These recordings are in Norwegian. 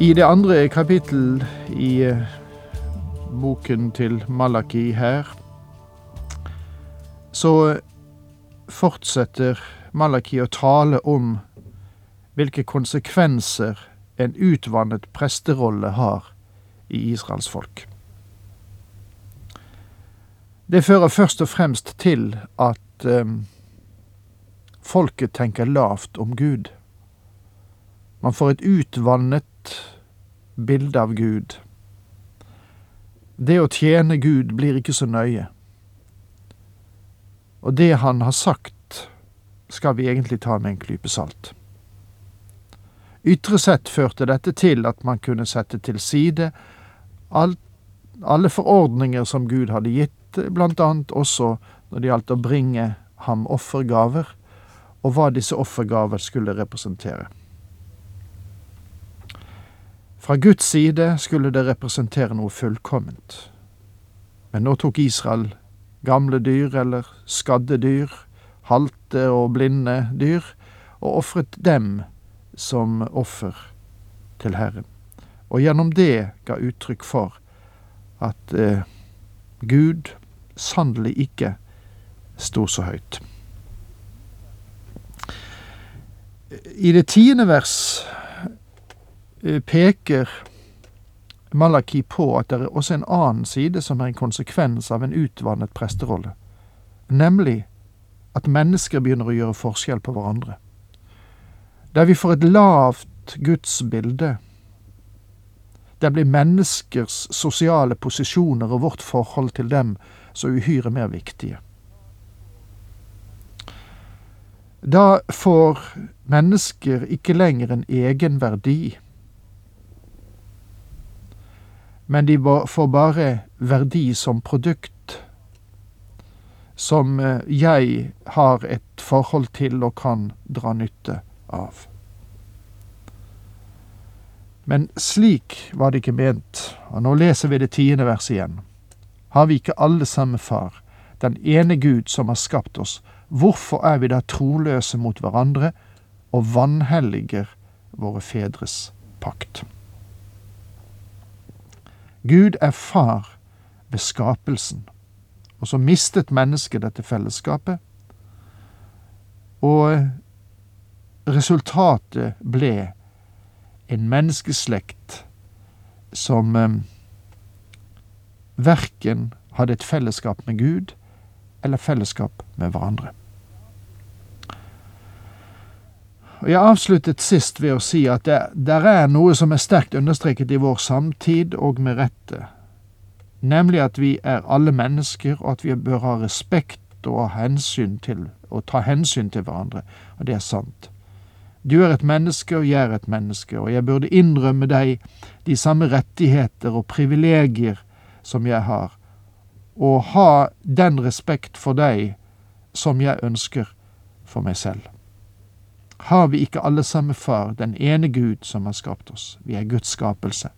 I det andre kapittel i eh, boken til Malaki her, så fortsetter Malaki å tale om hvilke konsekvenser en utvannet presterolle har i Israels folk. Det fører først og fremst til at eh, folket tenker lavt om Gud. Man får et utvannet bilde av Gud. Det å tjene Gud blir ikke så nøye. Og det han har sagt, skal vi egentlig ta med en klype salt. Ytre sett førte dette til at man kunne sette til side alt, alle forordninger som Gud hadde gitt, blant annet også når det gjaldt å bringe ham offergaver, og hva disse offergaver skulle representere. Fra Guds side skulle det representere noe fullkomment. Men nå tok Israel gamle dyr eller skadde dyr, halte og blinde dyr, og ofret dem som offer til Herren. Og gjennom det ga uttrykk for at eh, Gud sannelig ikke sto så høyt. I det tiende vers peker Malaki på at det er også en annen side som er en konsekvens av en utvannet presterolle, nemlig at mennesker begynner å gjøre forskjell på hverandre. Der vi får et lavt gudsbilde, der blir menneskers sosiale posisjoner og vårt forhold til dem så uhyre mer viktige. Da får mennesker ikke lenger en egen verdi men de får bare verdi som produkt, som eh, jeg har et forhold til og kan dra nytte av. Men slik var det ikke ment, og nå leser vi det tiende verset igjen. Har vi ikke alle samme Far, den ene Gud som har skapt oss, hvorfor er vi da troløse mot hverandre og vanhelliger våre fedres pakt? Gud er far ved skapelsen. Og så mistet mennesket dette fellesskapet. Og resultatet ble en menneskeslekt som eh, verken hadde et fellesskap med Gud eller fellesskap med hverandre. Og Jeg avsluttet sist ved å si at det der er noe som er sterkt understreket i vår samtid, og med rette, nemlig at vi er alle mennesker, og at vi bør ha respekt og, hensyn til, og ta hensyn til hverandre, og det er sant. Du er et menneske, og jeg er et menneske, og jeg burde innrømme deg de samme rettigheter og privilegier som jeg har, og ha den respekt for deg som jeg ønsker for meg selv. Har vi ikke alle samme Far, den ene Gud som har skapt oss? Vi er Guds skapelse.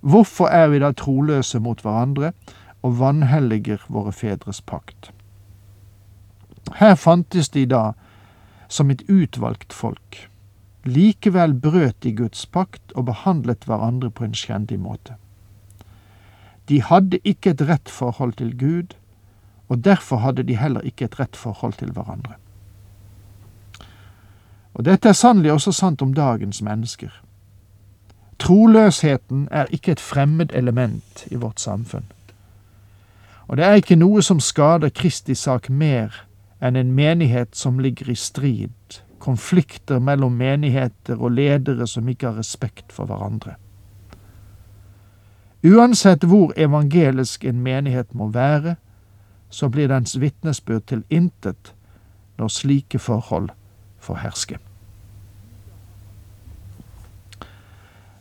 Hvorfor er vi da troløse mot hverandre og vanhelliger våre fedres pakt? Her fantes de da som et utvalgt folk. Likevel brøt de Guds pakt og behandlet hverandre på en skjendig måte. De hadde ikke et rett forhold til Gud, og derfor hadde de heller ikke et rett forhold til hverandre. Og dette er sannelig også sant om dagens mennesker. Troløsheten er ikke et fremmed element i vårt samfunn. Og det er ikke noe som skader Kristi sak mer enn en menighet som ligger i strid, konflikter mellom menigheter og ledere som ikke har respekt for hverandre. Uansett hvor evangelisk en menighet må være, så blir dens vitnesbyrd til intet når slike forhold får herske.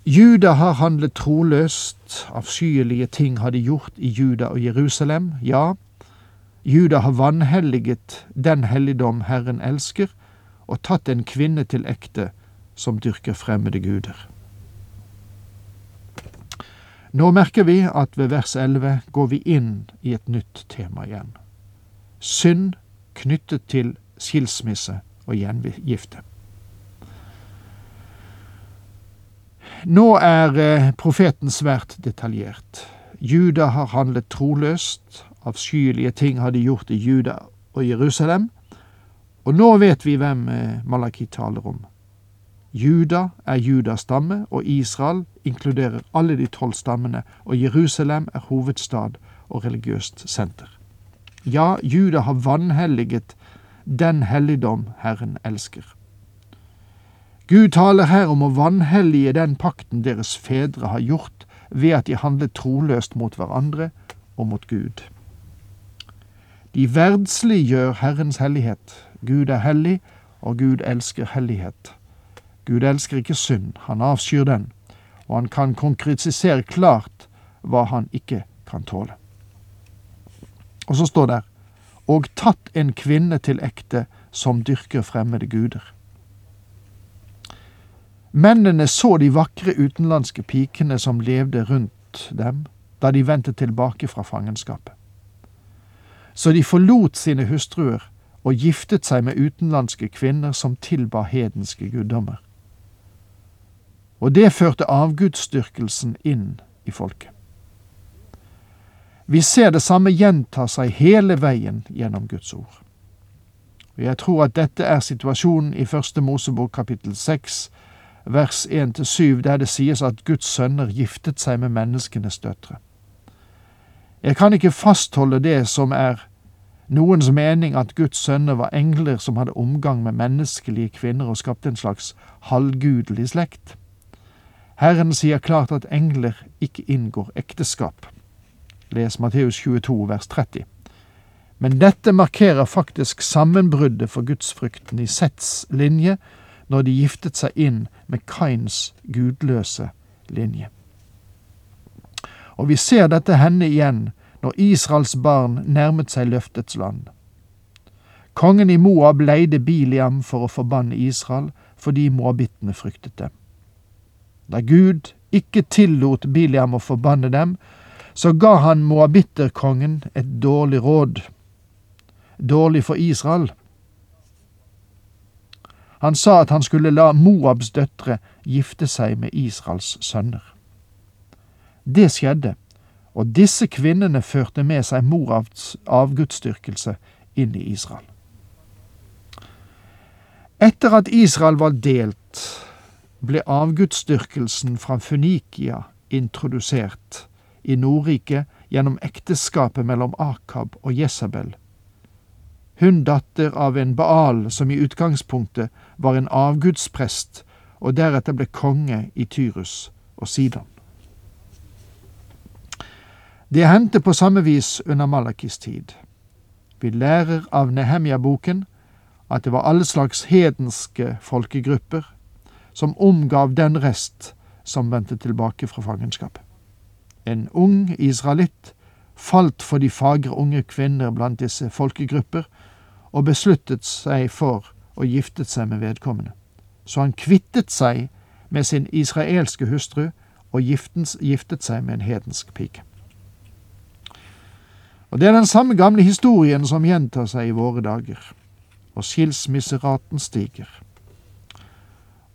Juda har handlet troløst, avskyelige ting har de gjort i Juda og Jerusalem, ja, Juda har vanhelliget den helligdom Herren elsker, og tatt en kvinne til ekte som dyrker fremmede guder. Nå merker vi at ved vers 11 går vi inn i et nytt tema igjen. Synd knyttet til skilsmisse og gjengifte. Nå er eh, profeten svært detaljert. Juda har handlet troløst, avskyelige ting har de gjort i Juda og Jerusalem, og nå vet vi hvem eh, Malaki taler om. Juda er Judas stamme, og Israel inkluderer alle de tolv stammene, og Jerusalem er hovedstad og religiøst senter. Ja, Juda har vanhelliget den helligdom Herren elsker. Gud taler her om å vanhellige den pakten deres fedre har gjort ved at de handlet troløst mot hverandre og mot Gud. De verdsliggjør Herrens hellighet. Gud er hellig, og Gud elsker hellighet. Gud elsker ikke synd, han avskyr den, og han kan konkretisere klart hva han ikke kan tåle. Og så står det og tatt en kvinne til ekte som dyrker fremmede guder. Mennene så de vakre utenlandske pikene som levde rundt dem da de vendte tilbake fra fangenskapet. Så de forlot sine hustruer og giftet seg med utenlandske kvinner som tilba hedenske guddommer og det førte avgudsdyrkelsen inn i folket. Vi ser det samme gjenta seg hele veien gjennom Guds ord. Og Jeg tror at dette er situasjonen i Første Mosebok kapittel seks, vers 1-7, der det sies at Guds sønner giftet seg med menneskenes døtre. Jeg kan ikke fastholde det som er noens mening at Guds sønner var engler som hadde omgang med menneskelige kvinner og skapte en slags halvgudelig slekt. Herren sier klart at engler ikke inngår ekteskap. Les Matteus 22, vers 30. Men dette markerer faktisk sammenbruddet for gudsfrykten i Sets linje når de giftet seg inn med Kains gudløse linje. Og vi ser dette hende igjen når Israels barn nærmet seg løftets land. Kongen i Moab leide Biliam for å forbanne Israel fordi moabittene fryktet dem. Da Gud ikke tillot Biliam å forbanne dem, så ga han moabitterkongen et dårlig råd. Dårlig for Israel. Han sa at han skulle la Moabs døtre gifte seg med Israels sønner. Det skjedde, og disse kvinnene førte med seg Moabs avgudsdyrkelse inn i Israel. Etter at Israel var delt, ble avgudsdyrkelsen fra Funikia introdusert i Nordriket gjennom ekteskapet mellom Akab og Jesabel. Hun datter av en Baal som i utgangspunktet var en avgudsprest, og deretter ble konge i Tyrus og Sidon. Det hendte på samme vis under Malakis tid. Vi lærer av Nehemja-boken at det var alle slags hedenske folkegrupper, som omgav den rest som vendte tilbake fra fangenskapet. En ung israelitt falt for de fagre unge kvinner blant disse folkegrupper, og besluttet seg for å gifte seg med vedkommende. Så han kvittet seg med sin israelske hustru og giftet seg med en hedensk pike. Og Det er den samme gamle historien som gjentar seg i våre dager, og skilsmisseraten stiger.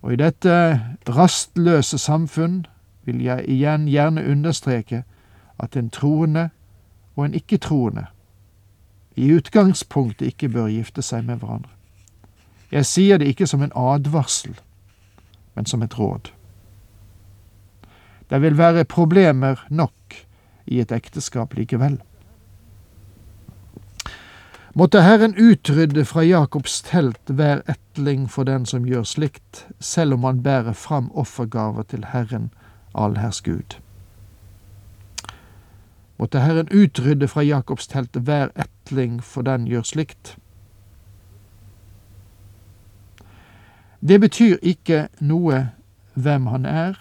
Og i dette rastløse samfunn vil jeg igjen gjerne understreke at en troende og en ikke-troende i utgangspunktet ikke bør gifte seg med hverandre. Jeg sier det ikke som en advarsel, men som et råd. Det vil være problemer nok i et ekteskap likevel. Måtte Herren utrydde fra Jakobs telt hver etling for den som gjør slikt, selv om han bærer fram offergaver til Herren, allherrs Gud. Måtte Herren utrydde fra Jakobs telt hver etling for den gjør slikt. Det betyr ikke noe hvem han er,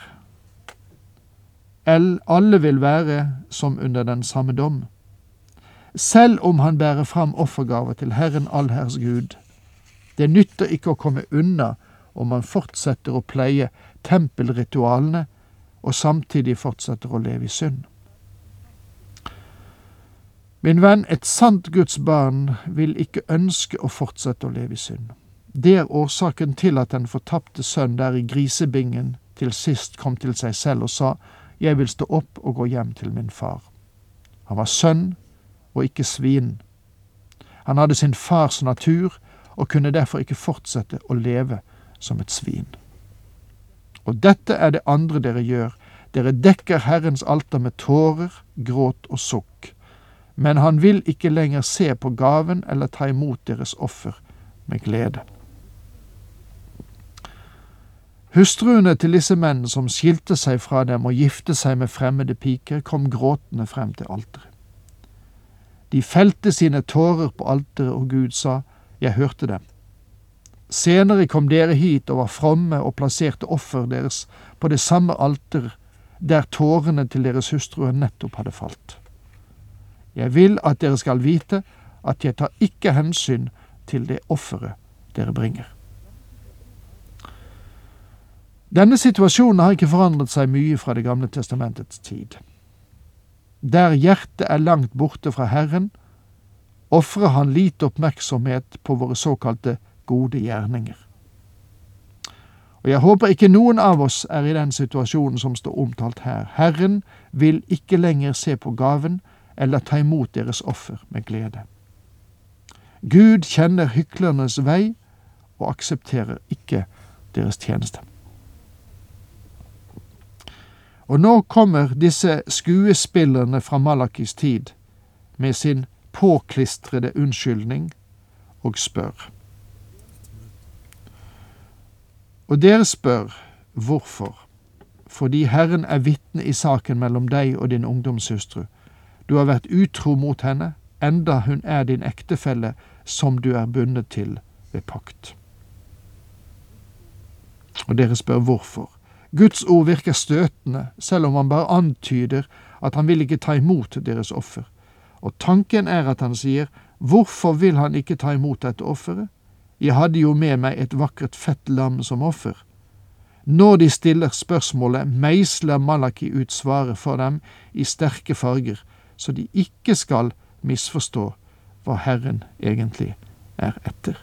alle vil være som under den samme dom. Selv om han bærer fram offergaver til Herren allherrs Gud. Det nytter ikke å komme unna om man fortsetter å pleie tempelritualene og samtidig fortsetter å leve i synd. Min venn, et sant Guds barn vil ikke ønske å fortsette å leve i synd. Det er årsaken til at den fortapte sønn der i grisebingen til sist kom til seg selv og sa, Jeg vil stå opp og gå hjem til min far. Han var sønn og ikke svin. Han hadde sin fars natur og kunne derfor ikke fortsette å leve som et svin. Og dette er det andre dere gjør, dere dekker Herrens alter med tårer, gråt og sukk. Men han vil ikke lenger se på gaven eller ta imot deres offer med glede. Hustruene til disse menn som skilte seg fra dem og gifte seg med fremmede piker, kom gråtende frem til alteret. De felte sine tårer på alteret, og Gud sa, Jeg hørte dem. Senere kom dere hit og var fromme og plasserte offer deres på det samme alter der tårene til deres hustruer nettopp hadde falt. Jeg vil at dere skal vite at jeg tar ikke hensyn til det offeret dere bringer. Denne situasjonen har ikke forandret seg mye fra Det gamle testamentets tid. Der hjertet er langt borte fra Herren, ofrer han lite oppmerksomhet på våre såkalte gode gjerninger. Og jeg håper ikke noen av oss er i den situasjonen som står omtalt her. Herren vil ikke lenger se på gaven eller ta imot deres offer med glede. Gud kjenner hyklernes vei og aksepterer ikke deres tjeneste. Og nå kommer disse skuespillerne fra Malakis tid med sin påklistrede unnskyldning og spør. Og dere spør hvorfor, fordi Herren er vitne i saken mellom deg og din ungdomshustru. Du har vært utro mot henne, enda hun er din ektefelle som du er bundet til ved pakt. Og dere spør hvorfor. Guds ord virker støtende, selv om han bare antyder at han vil ikke ta imot deres offer. Og tanken er at han sier, hvorfor vil han ikke ta imot dette offeret? Jeg hadde jo med meg et vakkert fett lam som offer. Når de stiller spørsmålet, meisler Malaki ut svaret for dem i sterke farger, så de ikke skal misforstå hva Herren egentlig er etter.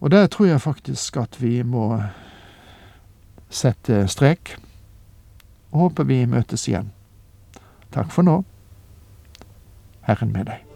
Og der tror jeg faktisk at vi må sette strek, og håper vi møtes igjen. Takk for nå. Herren med deg.